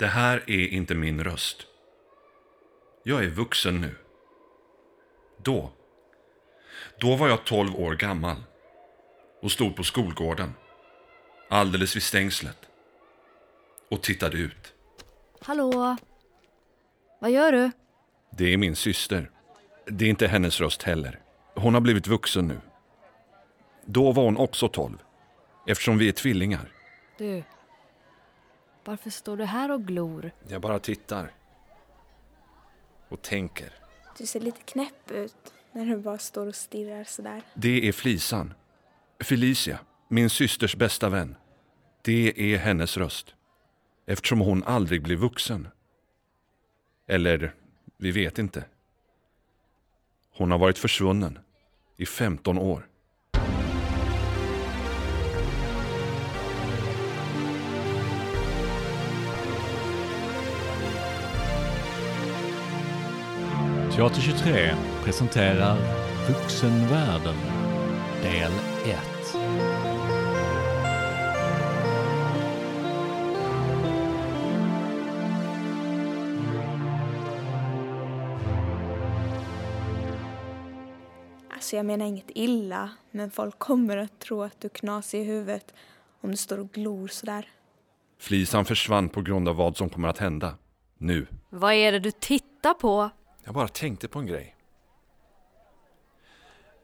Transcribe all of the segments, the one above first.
Det här är inte min röst. Jag är vuxen nu. Då. Då var jag 12 år gammal och stod på skolgården, alldeles vid stängslet och tittade ut. Hallå? Vad gör du? Det är min syster. Det är inte hennes röst heller. Hon har blivit vuxen nu. Då var hon också 12, eftersom vi är tvillingar. Du, varför står du här och glor? Jag bara tittar. Och tänker. Du ser lite knäpp ut när du bara står och stirrar sådär. Det är Flisan. Felicia, min systers bästa vän. Det är hennes röst. Eftersom hon aldrig blev vuxen. Eller, vi vet inte. Hon har varit försvunnen i 15 år. Teater 23 presenterar Vuxenvärlden del 1. Alltså jag menar inget illa, men folk kommer att tro att du är knasig i huvudet om du står och glor sådär. Flisan försvann på grund av vad som kommer att hända. Nu. Vad är det du tittar på? Jag bara tänkte på en grej.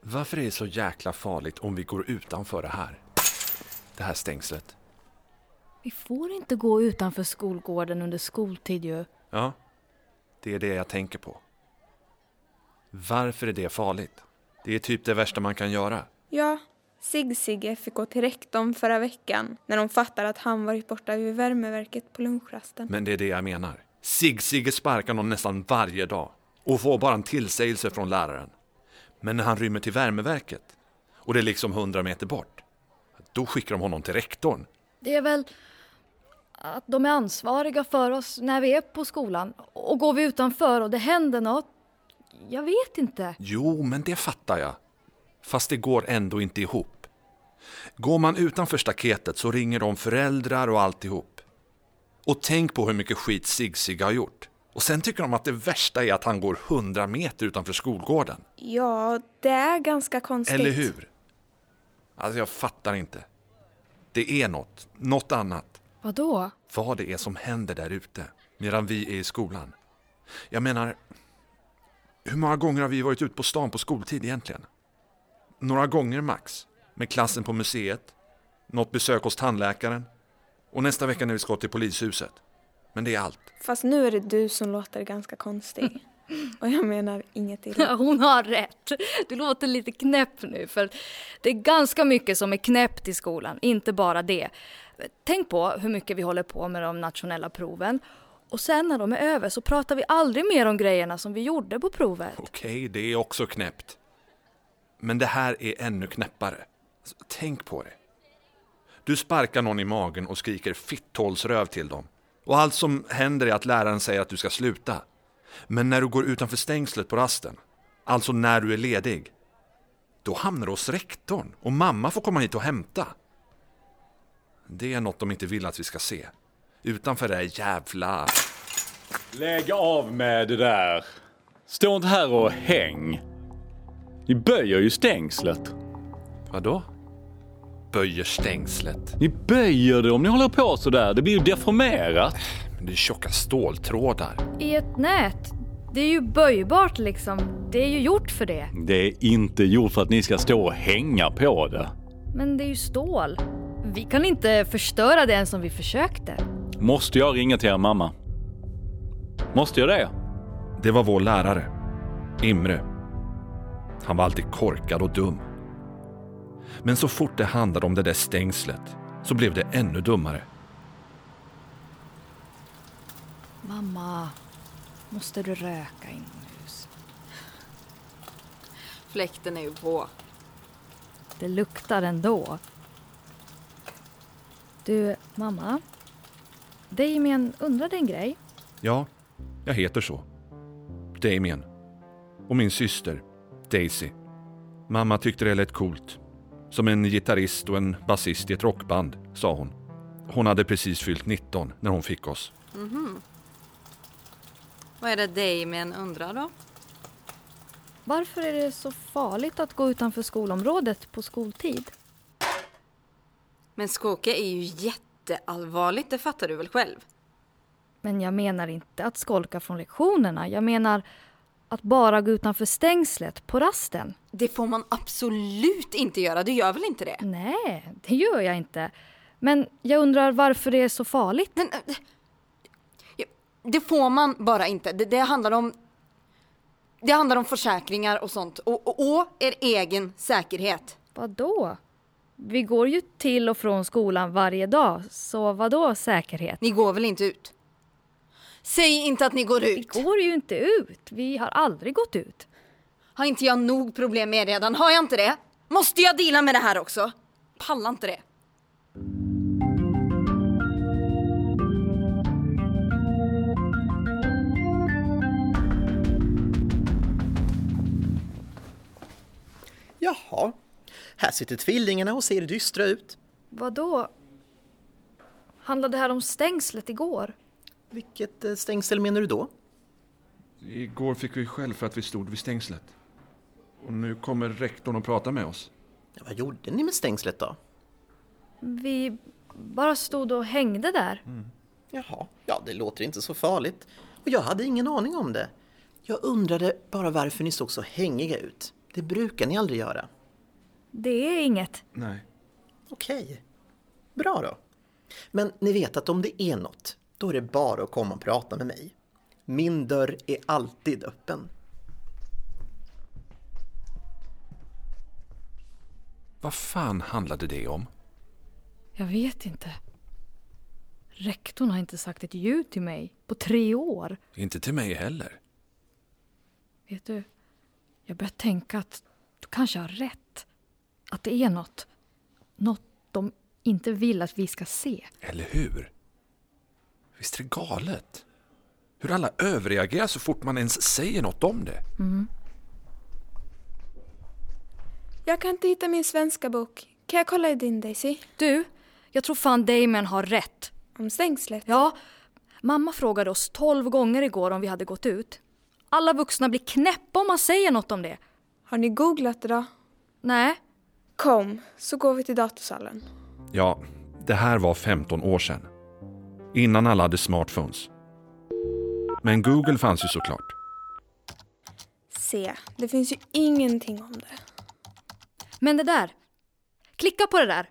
Varför är det så jäkla farligt om vi går utanför det här? Det här stängslet. Vi får inte gå utanför skolgården under skoltid ju. Ja, det är det jag tänker på. Varför är det farligt? Det är typ det värsta man kan göra. Ja, Sig-Sigge fick gå till rektorn förra veckan när de fattade att han varit borta vid värmeverket på lunchrasten. Men det är det jag menar. Sig-Sigge sparkar någon nästan varje dag och får bara en tillsägelse från läraren. Men när han rymmer till värmeverket och det är liksom hundra meter bort, då skickar de honom till rektorn. Det är väl att de är ansvariga för oss när vi är på skolan. Och går vi utanför och det händer något, jag vet inte. Jo, men det fattar jag. Fast det går ändå inte ihop. Går man utanför staketet så ringer de föräldrar och alltihop. Och tänk på hur mycket skit Sig-Sig har gjort. Och sen tycker de att det värsta är att han går 100 meter utanför skolgården. Ja, det är ganska konstigt. Eller hur? Alltså jag fattar inte. Det är något, något annat. Vadå? Vad det är som händer där ute medan vi är i skolan. Jag menar, hur många gånger har vi varit ute på stan på skoltid egentligen? Några gånger max. Med klassen på museet, något besök hos tandläkaren och nästa vecka när vi ska till polishuset. Men det är allt. Fast nu är det du som låter ganska konstig. Och jag menar inget illa. Ja, hon har rätt. Du låter lite knäpp nu för det är ganska mycket som är knäppt i skolan, inte bara det. Tänk på hur mycket vi håller på med de nationella proven. Och sen när de är över så pratar vi aldrig mer om grejerna som vi gjorde på provet. Okej, det är också knäppt. Men det här är ännu knäppare. Tänk på det. Du sparkar någon i magen och skriker fitthålsröv till dem. Och allt som händer är att läraren säger att du ska sluta. Men när du går utanför stängslet på rasten, alltså när du är ledig, då hamnar du hos rektorn och mamma får komma hit och hämta. Det är något de inte vill att vi ska se. Utanför det här jävla... Lägg av med det där. Stå inte här och häng. Ni böjer ju stängslet. Vadå? Böjer stängslet. Ni böjer det om ni håller på sådär. Det blir ju deformerat. Men det är tjocka ståltrådar. I ett nät, det är ju böjbart liksom. Det är ju gjort för det. Det är inte gjort för att ni ska stå och hänga på det. Men det är ju stål. Vi kan inte förstöra det ens om vi försökte. Måste jag ringa till er mamma? Måste jag det? Det var vår lärare, Imre. Han var alltid korkad och dum. Men så fort det handlade om det där stängslet så blev det ännu dummare. Mamma, måste du röka inomhus? Fläkten är ju på. Det luktar ändå. Du, mamma. Damien undrade en grej. Ja, jag heter så. Damien. Och min syster, Daisy. Mamma tyckte det lät coolt. Som en gitarrist och en basist i ett rockband, sa hon. Hon hade precis fyllt 19 när hon fick oss. Vad är det Damien undrar då? Varför är det så farligt att gå utanför skolområdet på skoltid? Men skåke är ju jätteallvarligt, det fattar du väl själv? Men jag menar inte att skolka från lektionerna. Jag menar att bara gå utanför stängslet på rasten. Det får man absolut inte göra, du gör väl inte det? Nej, det gör jag inte. Men jag undrar varför det är så farligt. Men, äh, det får man bara inte. Det, det handlar om det handlar om försäkringar och sånt och, och, och er egen säkerhet. Vad då? Vi går ju till och från skolan varje dag, så vad då säkerhet? Ni går väl inte ut? Säg inte att ni går Vi ut. går ju inte ut. Vi har aldrig gått ut. Har inte jag nog problem med redan? Har jag inte det? Måste jag deala med det här också? Pallar inte det. Jaha, här sitter tvillingarna och ser dystra ut. Vad då? Handlade det här om stängslet igår? Vilket eh, stängsel menar du då? Igår fick vi själv för att vi stod vid stängslet. Och nu kommer rektorn och pratar med oss. Ja, vad gjorde ni med stängslet då? Vi bara stod och hängde där. Jaha, ja det låter inte så farligt. Och jag hade ingen aning om det. Jag undrade bara varför ni såg så hängiga ut. Det brukar ni aldrig göra. Det är inget. Nej. Okej, bra då. Men ni vet att om det är något, då är det bara att komma och prata med mig. Min dörr är alltid öppen. Vad fan handlade det om? Jag vet inte. Rektorn har inte sagt ett ljud till mig på tre år. Inte till mig heller. Vet du, jag börjar tänka att du kanske har rätt. Att det är något. Något de inte vill att vi ska se. Eller hur? Visst är det galet? Hur alla överreagerar så fort man ens säger något om det. Jag kan inte hitta min svenska bok. Kan jag kolla i din Daisy? Du, jag tror fan Damon har rätt. Om stängslet? Ja, mamma frågade oss tolv gånger igår om vi hade gått ut. Alla vuxna blir knäppa om man säger något om det. Har ni googlat det då? Nej, Kom, så går vi till datorsalen. Ja, det här var 15 år sedan. Innan alla hade smartphones. Men Google fanns ju såklart. Se, det finns ju ingenting om det. men det där. Klicka på det där.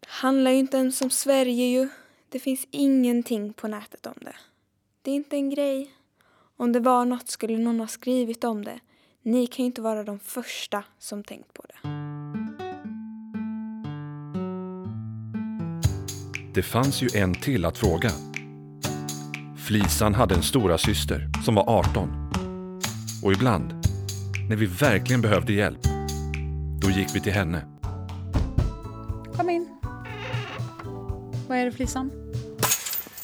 Det handlar ju inte ens om Sverige ju. Det finns ingenting på nätet om det. Det är inte en grej. Om det var något skulle någon ha skrivit om det. Ni kan ju inte vara de första som tänkt på det. Det fanns ju en till att fråga. Flisan hade en stora syster som var 18. Och ibland, när vi verkligen behövde hjälp, då gick vi till henne. Kom in. Vad är det Flisan?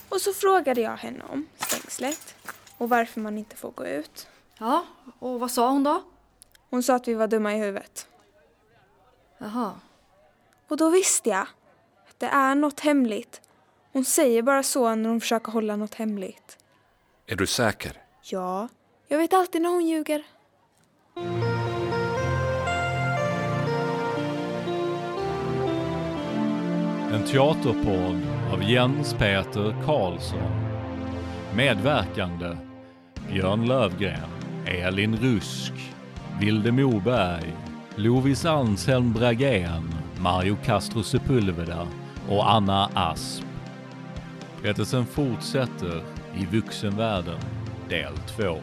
Och så frågade jag henne om stängslet och varför man inte får gå ut. Ja, och vad sa hon då? Hon sa att vi var dumma i huvudet. Jaha. Och då visste jag det är något hemligt. Hon säger bara så när hon försöker hålla något hemligt. Är du säker? Ja, jag vet alltid när hon ljuger. En teaterpodd av Jens Peter Karlsson. Medverkande Björn Lövgren, Elin Rusk, Vilde Moberg, Lovis Anselm Bragén, Mario Castro Sepulveda och Anna Asp. Berättelsen fortsätter i vuxenvärlden del 2.